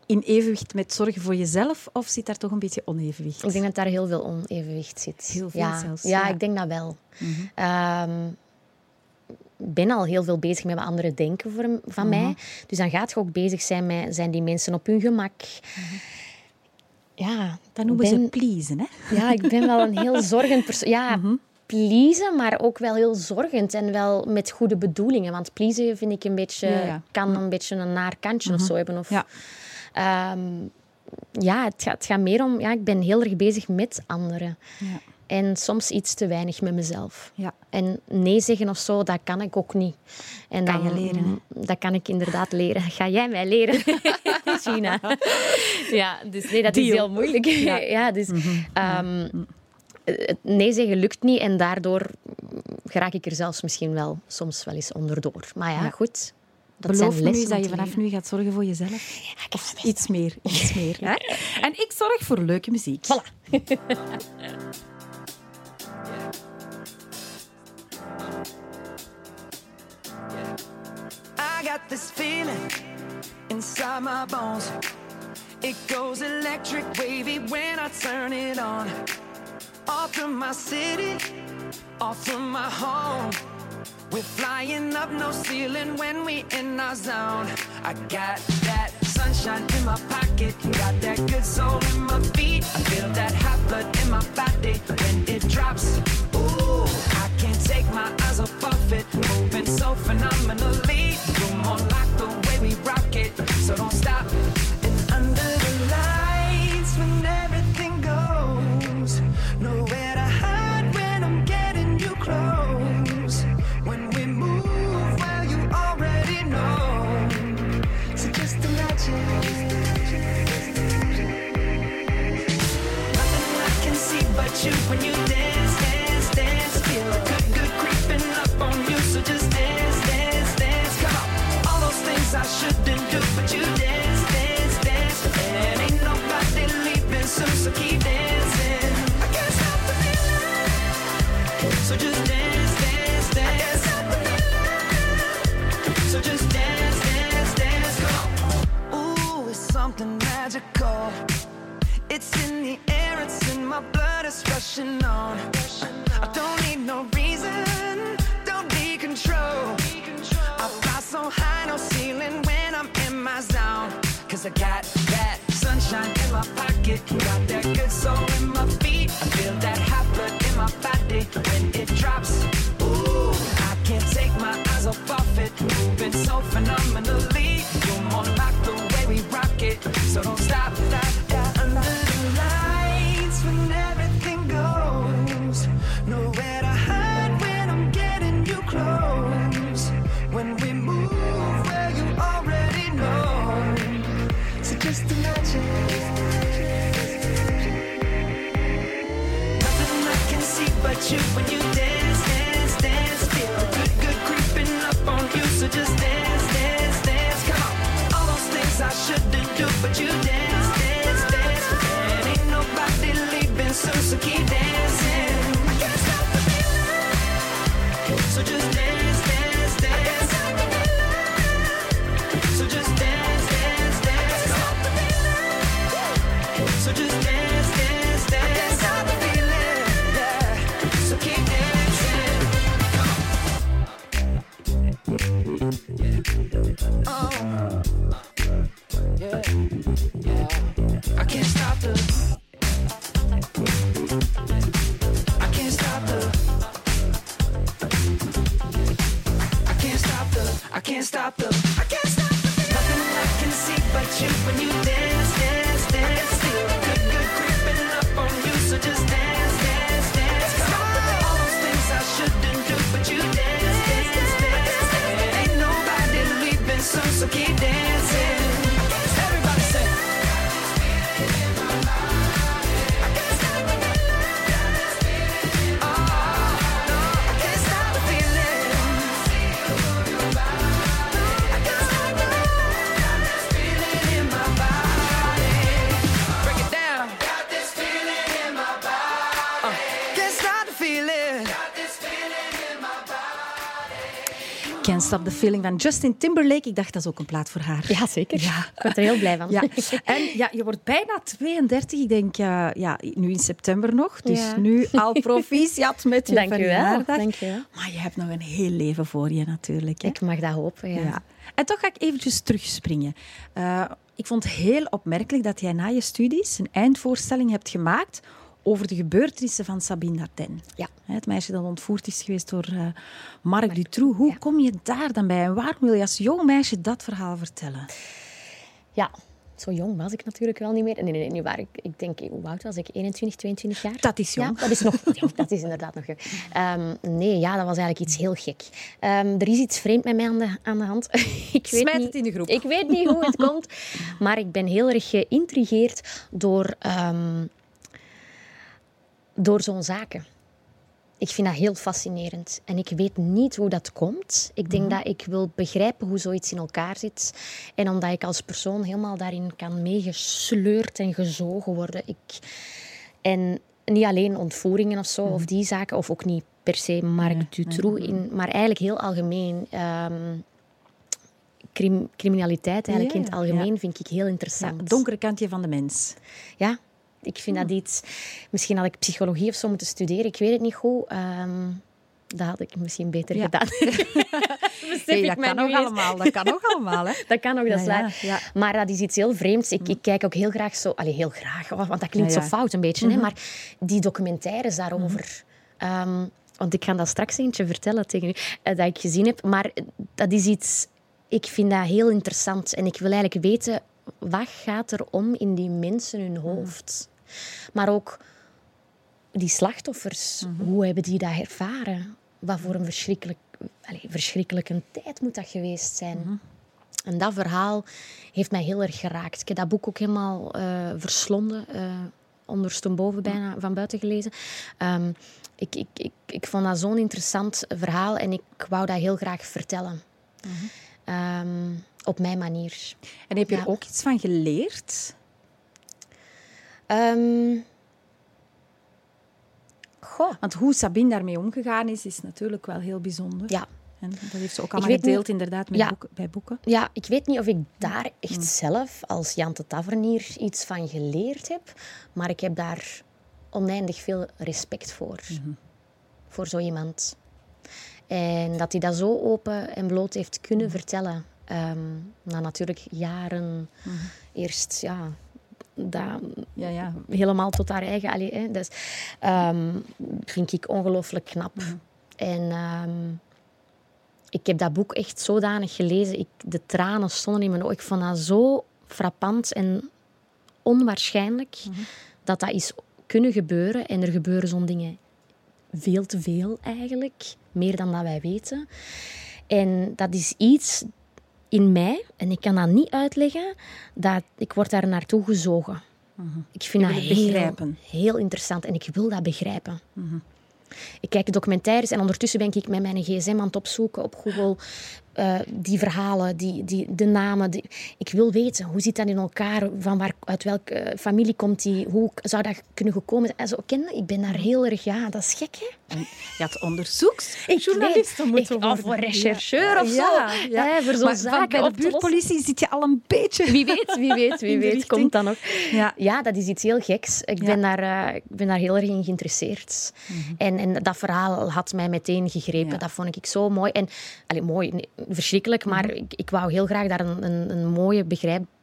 in evenwicht met zorgen voor jezelf? Of zit daar toch een beetje onevenwicht? Ik denk dat daar heel veel onevenwicht zit. Heel veel ja. zelfs, Ja, ja. Ik denk dat wel. Ik ben al heel veel bezig met wat anderen denken voor, van Mhm. mij. Dus dan gaat je ook bezig zijn met... Zijn die mensen op hun gemak? Ja, Mhm. Dat noemen ben- ze pleasen, hè? Ja, ik ben wel een heel zorgend persoon. Ja, Mhm. Pleasen, maar ook wel heel zorgend en wel met goede bedoelingen. Want pleasen vind ik een beetje, Ja, ja. kan een beetje een naar kantje of zo hebben. Of, Ja. Ehm, ja, het gaat, het gaat meer om... Ja, ik ben heel erg bezig met anderen. Ja. En soms iets te weinig met mezelf. Ja. En nee zeggen of zo, dat kan ik ook niet. En Kan dan, je leren, Dat kan ik inderdaad leren. Ga jij mij leren, Gina? Ja, dus nee, dat is heel moeilijk. Ja, dus ehm, het nee zeggen lukt niet en daardoor geraak ik er zelfs misschien wel soms wel eens onderdoor. Maar ja, Ja. goed. Dat Beloof zijn me nu dat je vanaf nu gaat zorgen voor jezelf. Of iets meer, iets meer. Hè? En ik zorg voor leuke muziek. Voilà. I got this feeling inside my bones. It goes electric wavy when I turn it on. Off from my city, off from my home. We're flying up no ceiling when we in our zone. I got that sunshine in my pocket, got that good soul in my feet. I feel that hot blood in my body when it drops. Ooh, I can't take my eyes off of it, moving so phenomenally. You're more shouldn't do, but you dance, dance, dance. And ain't nobody leaving, so, so keep Feeling van Justin Timberlake. Ik dacht, dat is ook een plaat voor haar. Ja, zeker. Ja. Ik word er heel blij van. Ja. En ja, je wordt bijna 32. Ik denk, eh, ja, nu in september nog. Dus Ja. nu al proficiat met je Dank verjaardag. Dank je wel. Maar je hebt nog een heel leven voor je natuurlijk. Hè? Ik mag dat hopen, ja. Ja. En toch ga ik eventjes terugspringen. Eh, ik vond het heel opmerkelijk dat jij na je studies een eindvoorstelling hebt gemaakt over de gebeurtenissen van Sabine Darden. Ja. Het meisje dat ontvoerd is geweest door eh, Marc Dutroux. Hoe kom je daar dan bij en waarom wil je als jong meisje dat verhaal vertellen? Ja, zo jong was ik natuurlijk wel niet meer. Nee, nee, nee, waar. Ik, ik denk, hoe oud was ik? 21, 22 jaar? Dat is jong. Ja, dat is, nog, dat is inderdaad nog jong. Ehm, nee, ja, dat was eigenlijk iets heel gek. Ehm, er is iets vreemd met mij aan de, aan de hand. ik weet Smijt niet, het in de groep. Ik weet niet hoe het komt, maar ik ben heel erg geïntrigeerd door, ehm, door zo'n zaken. Ik vind dat heel fascinerend. En ik weet niet hoe dat komt. Ik denk dat ik wil begrijpen hoe zoiets in elkaar zit. En omdat ik als persoon helemaal daarin kan meegesleurd en gezogen worden. Ik... En niet alleen ontvoeringen of zo, of die zaken, of ook niet per se Marc Dutroux, in, maar eigenlijk heel algemeen. ehm, crim- criminaliteit eigenlijk Ja, in het algemeen ja. vind ik heel Ja, interessant. het donkere kantje van de mens. Ja, ik vind dat iets... Misschien had ik psychologie of zo moeten studeren. Ik weet het niet goed. Ehm, dat had ik misschien beter Ja. gedaan. Hey, dat kan eens. allemaal. Dat kan ook allemaal. Hè? Dat kan ook, dat is Ja, waar. ja. Maar dat is iets heel vreemds. Ik, ik kijk ook heel graag zo... Allee, heel graag, want dat klinkt Mhm. zo fout een beetje. Hè? Maar die documentaires daarover... Ehm, want ik ga dat straks eentje vertellen tegen u, eh, dat ik gezien heb. Maar dat is iets... Ik vind dat heel interessant. En ik wil eigenlijk weten, wat gaat er om in die mensen hun hoofd? Maar ook die slachtoffers, hoe hebben die dat ervaren? Wat voor een verschrikkelijk, allee, verschrikkelijke tijd moet dat geweest zijn? En dat verhaal heeft mij heel erg geraakt. Ik heb dat boek ook helemaal eh, verslonden, eh ondersteboven bijna van buiten gelezen. Ehm, ik, ik, ik, ik vond dat zo'n interessant verhaal en ik wou dat heel graag vertellen. Ehm, op mijn manier. En heb je Ja. er ook iets van geleerd? Ehm, goh. Want hoe Sabine daarmee omgegaan is, is natuurlijk wel heel bijzonder. Ja. En dat heeft ze ook allemaal gedeeld niet- inderdaad met Ja. boeken, bij boeken. Ja, ik weet niet of ik daar echt zelf als Jante Tavernier iets van geleerd heb, maar ik heb daar oneindig veel respect voor. Voor zo iemand. En dat hij dat zo open en bloot heeft kunnen vertellen. Ehm, na natuurlijk jaren eerst, ja, dat Ja, ja. helemaal tot haar eigen. Allee, hè, dus, ehm, vind ik ongelooflijk knap. En ehm, ik heb dat boek echt zodanig gelezen. Ik, de tranen stonden in mijn ogen. Ik vond dat zo frappant en onwaarschijnlijk dat dat is kunnen gebeuren. En er gebeuren zo'n dingen veel te veel eigenlijk. Meer dan dat wij weten. En dat is iets in mij, en ik kan dat niet uitleggen, dat ik word daar naartoe gezogen. Ik vind dat heel, begrijpen. heel interessant en ik wil dat begrijpen. Ik kijk documentaires en ondertussen ben ik met mijn gsm aan het opzoeken op Google. eh, die verhalen, die, die, de namen. Die, ik wil weten, hoe zit dat in elkaar? Van waar, uit welke eh, familie komt die? Hoe zou dat kunnen gekomen zijn? En zo, ken? Ik ben daar heel erg... Ja, dat is gek, hè? En je had onderzoeksjournalisten weet- moeten ik- worden. Of een rechercheur of zo. Ja, voor zo'n zaken bij de buurtpolitie zit je al een beetje... Wie weet, wie weet, wie weet. Komt dan nog. Ja. Ja, dat is iets heel geks. Ik, ben, daar, eh, ik ben daar heel erg in geïnteresseerd. en, en dat verhaal had mij meteen gegrepen. Dat vond ik zo mooi. En, allee, mooi, nee, verschrikkelijk, maar ik, ik wou heel graag daar een, een, een mooie,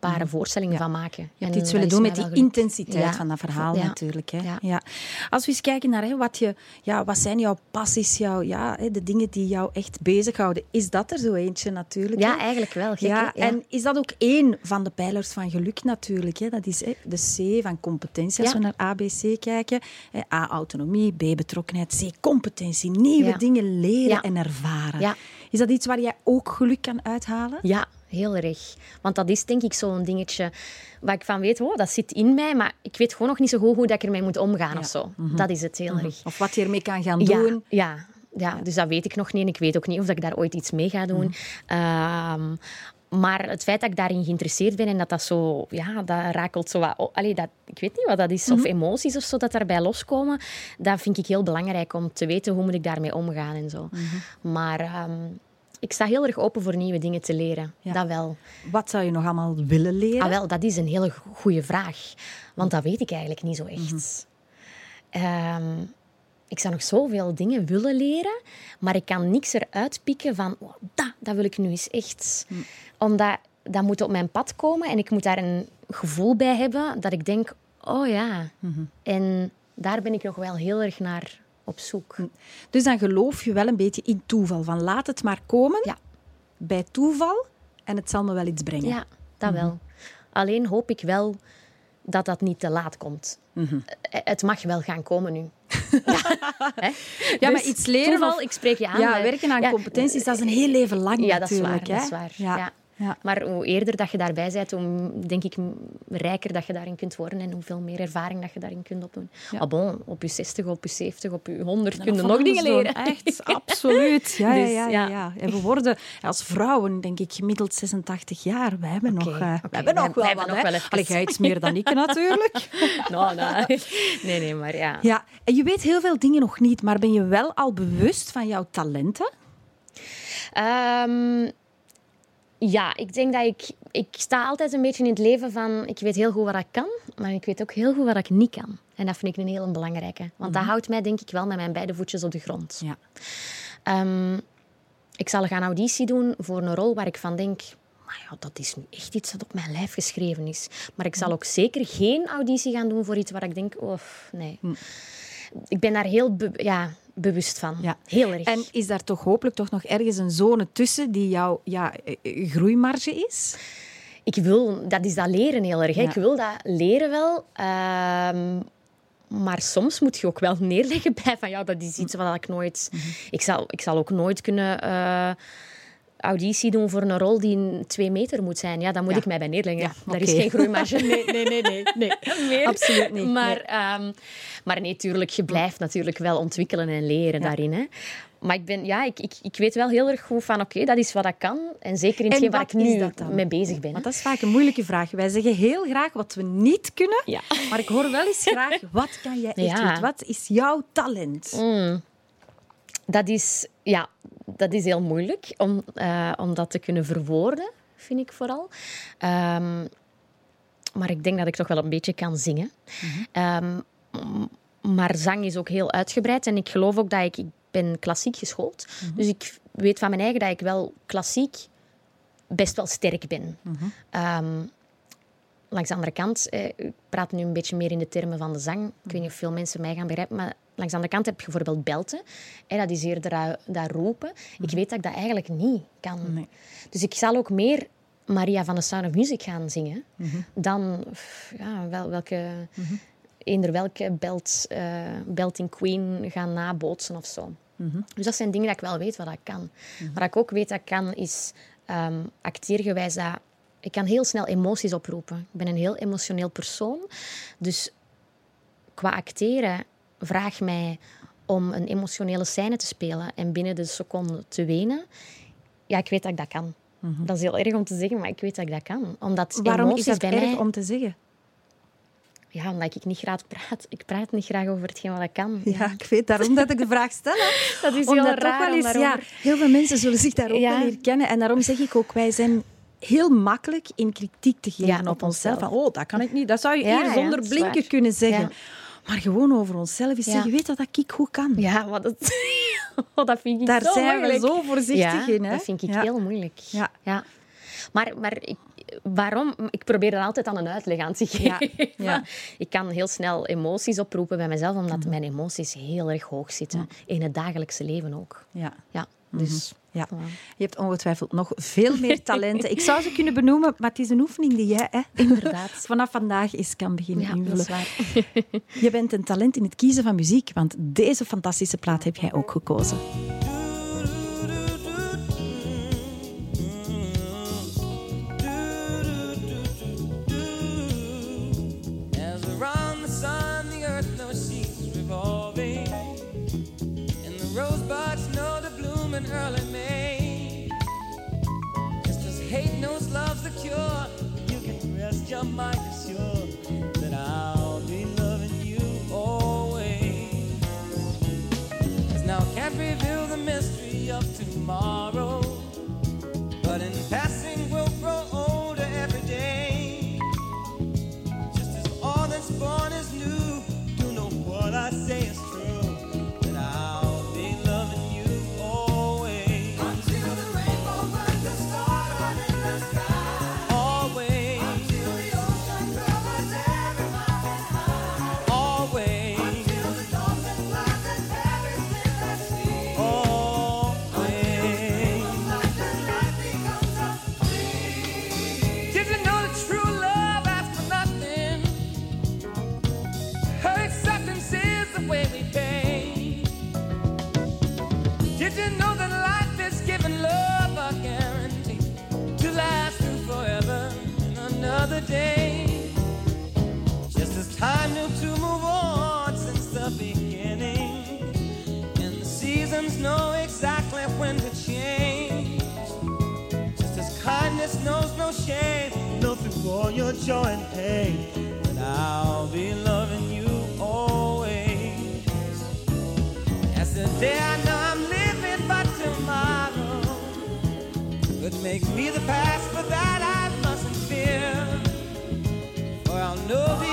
begrijpbare voorstelling van maken. Je hebt En iets willen doen met die intensiteit Ja. van dat verhaal Ja. natuurlijk. Hè. Ja. Ja. Als we eens kijken naar hè, wat, je, ja, wat zijn jouw passies, jouw, ja, hè, de dingen die jou echt bezighouden. Is dat er zo eentje natuurlijk? Ja, eigenlijk wel. Gek, ja, en is dat ook één van de pijlers van geluk natuurlijk? Hè? Dat is hè, de C van competentie, als we naar ABC kijken. Hè, A, autonomie, B, betrokkenheid, C, competentie. Nieuwe dingen leren en ervaren. Is dat iets waar jij ook geluk kan uithalen? Ja, heel erg. Want dat is denk ik zo'n dingetje waar ik van weet, oh, dat zit in mij, maar ik weet gewoon nog niet zo goed hoe dat ik ermee moet omgaan of zo. Dat is het heel erg. Of wat je ermee kan gaan Ja, doen? ja, ja, dus dat weet ik nog niet. En ik weet ook niet of dat ik daar ooit iets mee ga doen. Ehm, maar het feit dat ik daarin geïnteresseerd ben en dat dat zo, ja, dat rakelt zo wat. oh, allee, dat, ik weet niet wat dat is, of emoties of zo dat daarbij loskomen, dat vind ik heel belangrijk om te weten hoe moet ik daarmee omgaan en zo. Maar ehm, ik sta heel erg open voor nieuwe dingen te leren. Ja. Dat wel. Wat zou je nog allemaal willen leren? Ah, wel, dat is een hele goede vraag. Want dat weet ik eigenlijk niet zo echt. Mhm. Ehm, ik zou nog zoveel dingen willen leren, maar ik kan niks eruit pikken van oh, dat, dat wil ik nu eens echt. Mhm. Omdat dat moet op mijn pad komen en ik moet daar een gevoel bij hebben dat ik denk, oh ja. Mhm. En daar ben ik nog wel heel erg naar op zoek. Dus dan geloof je wel een beetje in toeval. Van laat het maar komen Ja. bij toeval en het zal me wel iets brengen. Ja, dat wel. Alleen hoop ik wel dat dat niet te laat komt. Mhm. Eh, Het mag wel gaan komen nu. Hè? Ja, maar Dus iets leren toeval, of- ik spreek je aan. Ja, werken aan ja, competenties, dat is een heel leven lang Ja, dat is waar. Dat is waar. Ja. Ja. Maar hoe eerder dat je daarbij bent, hoe denk ik rijker dat je daarin kunt worden en hoeveel meer ervaring dat je daarin kunt opdoen. Ja. Ah, bon, op je 60, op je 70, op je 100 kun je Van nog dingen doen. leren. Echt, absoluut. Ja, ja, Dus, ja, ja, ja. En we worden als vrouwen, denk ik, gemiddeld 86 jaar. Wij hebben nog, eh, oké. we hebben Wij- nog wel wij wat. hebben wel. Allee, jij iets meer dan ik natuurlijk. Nou, nou. Nee, nee, maar ja. Ja, en je weet heel veel dingen nog niet, maar ben je wel al bewust van jouw talenten? Ehm, ja, ik denk dat ik... Ik sta altijd een beetje in het leven van... Ik weet heel goed wat ik kan, maar ik weet ook heel goed wat ik niet kan. En dat vind ik een heel belangrijke. Want dat houdt mij denk ik wel met mijn beide voetjes op de grond. Ja. Ehm, ik zal gaan auditie doen voor een rol waar ik van denk... Maar ja, dat is nu echt iets dat op mijn lijf geschreven is. Maar ik zal ook zeker geen auditie gaan doen voor iets waar ik denk... Oh, nee. Ik ben daar heel be- ja, bewust van. Ja. Heel erg. En is daar toch hopelijk toch nog ergens een zone tussen die jouw ja, eh, eh, groeimarge is? Ik wil, dat is dat leren heel erg. Ja. Ik wil dat leren wel. ehm, maar soms moet je ook wel neerleggen bij van ja, dat is iets wat ik nooit. Mhm. Ik, zal, ik zal ook nooit kunnen eh, auditie doen voor een rol die een twee meter moet zijn. Ja, dan moet Ja. ik mij bij neerleggen. Ja, Daar is geen groeimarge. Nee, nee, nee, nee. nee. Meer. Absoluut niet, Maar, ehm, maar nee, tuurlijk, je blijft natuurlijk wel ontwikkelen en leren Ja. daarin. Hè. Maar ik, ben, ja, ik, ik, ik weet wel heel erg goed van oké, dat is wat ik kan. En zeker in En hetgeen waar ik nu mee bezig ben. Want dat is vaak een moeilijke vraag. Wij zeggen heel graag wat we niet kunnen, Ja. maar ik hoor wel eens graag wat kan jij echt goed? Wat is jouw talent? Dat is, ja, dat is heel moeilijk om, eh, om dat te kunnen verwoorden, vind ik vooral. Ehm, maar ik denk dat ik toch wel een beetje kan zingen. Ehm, m- maar zang is ook heel uitgebreid. En ik geloof ook dat ik... Ik ben klassiek geschoold. Dus ik weet van mijn eigen dat ik wel klassiek best wel sterk ben. Ehm, langs de andere kant, eh, ik praat nu een beetje meer in de termen van de zang. Ik weet niet of veel mensen mij gaan begrijpen, maar langs de andere kant heb je bijvoorbeeld belten. Hè, dat is eerder dat, dat roepen. Ik weet dat ik dat eigenlijk niet kan. Nee. Dus ik zal ook meer Maria van de Sound of Music gaan zingen dan pff, ja, wel, welke, eender welke belt, eh, belting queen gaan nabootsen of zo. Dus dat zijn dingen dat ik wel weet wat ik kan. Wat ik ook weet dat ik kan, is ehm acteergewijs dat... Ik kan heel snel emoties oproepen. Ik ben een heel emotioneel persoon. Dus qua acteren vraag mij om een emotionele scène te spelen en binnen de seconde te wenen. Ja, ik weet dat ik dat kan. Dat is heel erg om te zeggen, maar ik weet dat ik dat kan. Omdat Waarom is dat bij erg mij... om te zeggen? Ja, omdat ik niet graag praat. Ik praat niet graag over hetgeen wat ik kan. Ja, ik weet daarom dat ik de vraag stel. hè. Dat is heel raar wel ja, heel veel mensen zullen zich daar ook Ja. wel herkennen. En daarom zeg ik ook, wij zijn heel makkelijk in kritiek te geven Ja, op, op onszelf. oh, dat kan ik niet. Dat zou je hier zonder blinken kunnen zeggen. Maar gewoon over onszelf is Ja. zeggen, weet dat dat ik goed kan. Ja, maar dat, oh, dat vind ik Daar zo zijn moeilijk. we zo voorzichtig ja, in. Hè? dat vind ik Ja. heel moeilijk. Ja. Ja. Maar, maar ik, waarom? Ik probeer er altijd aan een uitleg aan te geven. ja. Ik kan heel snel emoties oproepen bij mezelf, omdat mijn emoties heel erg hoog zitten. In het dagelijkse leven ook. Ja. Ja, dus... Ja. Je hebt ongetwijfeld nog veel meer talenten. Ik zou ze kunnen benoemen, maar het is een oefening die jij hè, Inderdaad. vanaf vandaag eens kan beginnen Ja, invullen. Je bent een talent in het kiezen van muziek, want deze fantastische plaat heb jij ook gekozen. Assured that I'll be loving you now can't reveal the mystery of tomorrow. Knows no shame, nothing for your joy and pain. But I'll be loving you always. As the day I know I'm living, but tomorrow could make me the past, but that I mustn't fear. For I'll know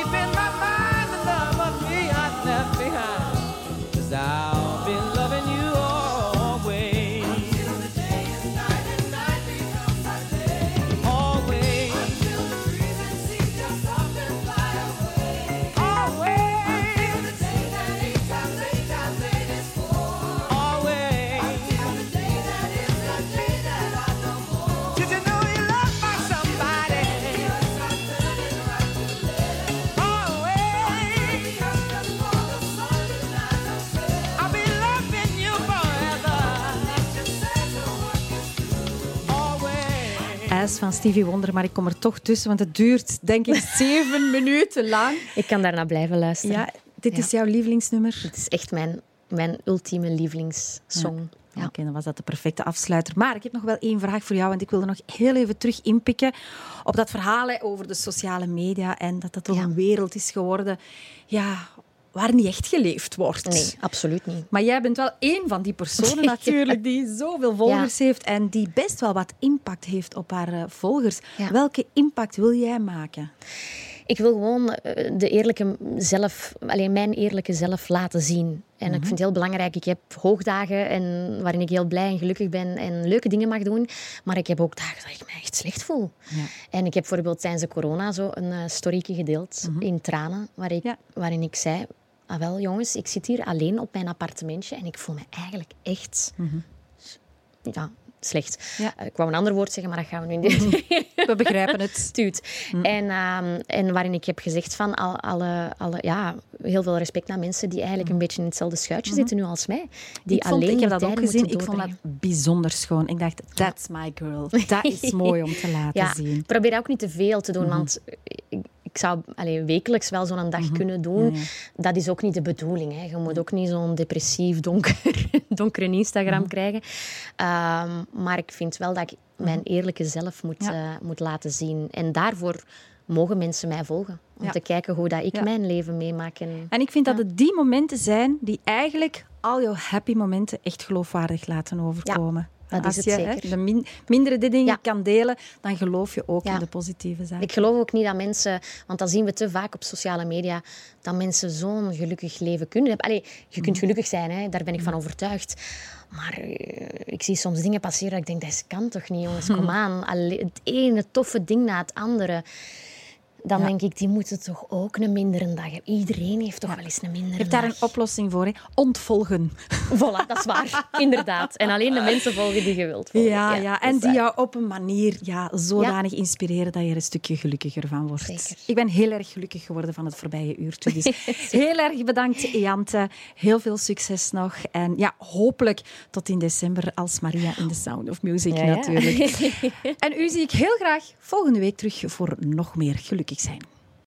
Van Stevie Wonder, maar ik kom er toch tussen, want het duurt denk ik zeven minuten lang. Ik kan daarna blijven luisteren. Ja, dit is jouw lievelingsnummer. Het is echt mijn, mijn ultieme lievelingssong. Ja. Oké, dan was dat de perfecte afsluiter. Maar ik heb nog wel één vraag voor jou, want ik wilde nog heel even terug inpikken op dat verhaal over de sociale media en dat dat toch Ja. een wereld is geworden ja, waar niet echt geleefd wordt. Nee, absoluut niet. Maar jij bent wel één van die personen natuurlijk die zoveel volgers heeft en die best wel wat impact heeft op haar eh, volgers. Ja. Welke impact wil jij maken? Ik wil gewoon eh, de eerlijke zelf, alleen mijn eerlijke zelf laten zien. En ik vind het heel belangrijk. Ik heb hoogdagen en waarin ik heel blij en gelukkig ben en leuke dingen mag doen. Maar ik heb ook dagen dat ik me echt slecht voel. En ik heb bijvoorbeeld tijdens de corona zo een uh, storytje gedeeld in tranen, waar ik, Ja. waarin ik zei. Ah wel, jongens, ik zit hier alleen op mijn appartementje en ik voel me eigenlijk echt ja, slecht. Ja. Eh, Ik wou een ander woord zeggen, maar dat gaan we nu niet We begrijpen het. stuurt. En, ehm, en waarin ik heb gezegd van al, alle, alle, ja, heel veel respect naar mensen die eigenlijk een beetje in hetzelfde schuitje zitten nu als mij. Die ik, vond, alleen ik heb dat ook gezien. Ik vond dat bijzonder schoon. Ik dacht, that's my girl. Dat is mooi om te laten Ja, zien. probeer ook niet te veel te Mhm. doen, want ik, zou allee, wekelijks wel zo'n dag kunnen doen. Dat is ook niet de bedoeling. Hè. Je moet ook niet zo'n depressief, donker, donkere Instagram Mhm. krijgen. Ehm, maar ik vind wel dat ik mijn eerlijke zelf moet, Mhm. Ja. eh, moet laten zien. En daarvoor mogen mensen mij volgen. Om Ja. te kijken hoe dat ik Ja. mijn leven meemaak. En, En ik vind dat het die momenten zijn die eigenlijk al jouw happy momenten echt geloofwaardig laten overkomen. Dat Als is het je hè, zeker. de min- mindere dingen Ja. kan delen, dan geloof je ook Ja. in de positieve zaken. Ik geloof ook niet dat mensen, want dat zien we te vaak op sociale media, dat mensen zo'n gelukkig leven kunnen hebben. Allee, je kunt gelukkig zijn, hè, daar ben ik van overtuigd. Maar eh, ik zie soms dingen passeren dat ik denk, dat kan toch niet, jongens, kom aan. Allee, het ene toffe ding na het andere. Dan denk ik, die moeten toch ook een mindere dag hebben. Iedereen heeft toch wel eens een mindere Je hebt daar dag. een oplossing voor, hè? ontvolgen. Voilà, dat is waar. Inderdaad. En alleen de mensen volgen die je wilt volgen. Ja, ja, en die jou op een manier ja, zodanig inspireren dat je er een stukje gelukkiger van wordt. Zeker. Ik ben heel erg gelukkig geworden van het voorbije uurtje. Dus heel erg bedankt, Jante. Heel veel succes nog. En ja, hopelijk tot in december als Maria in The Sound of Music natuurlijk. en u zie ik heel graag volgende week terug voor nog meer gelukkig zijn.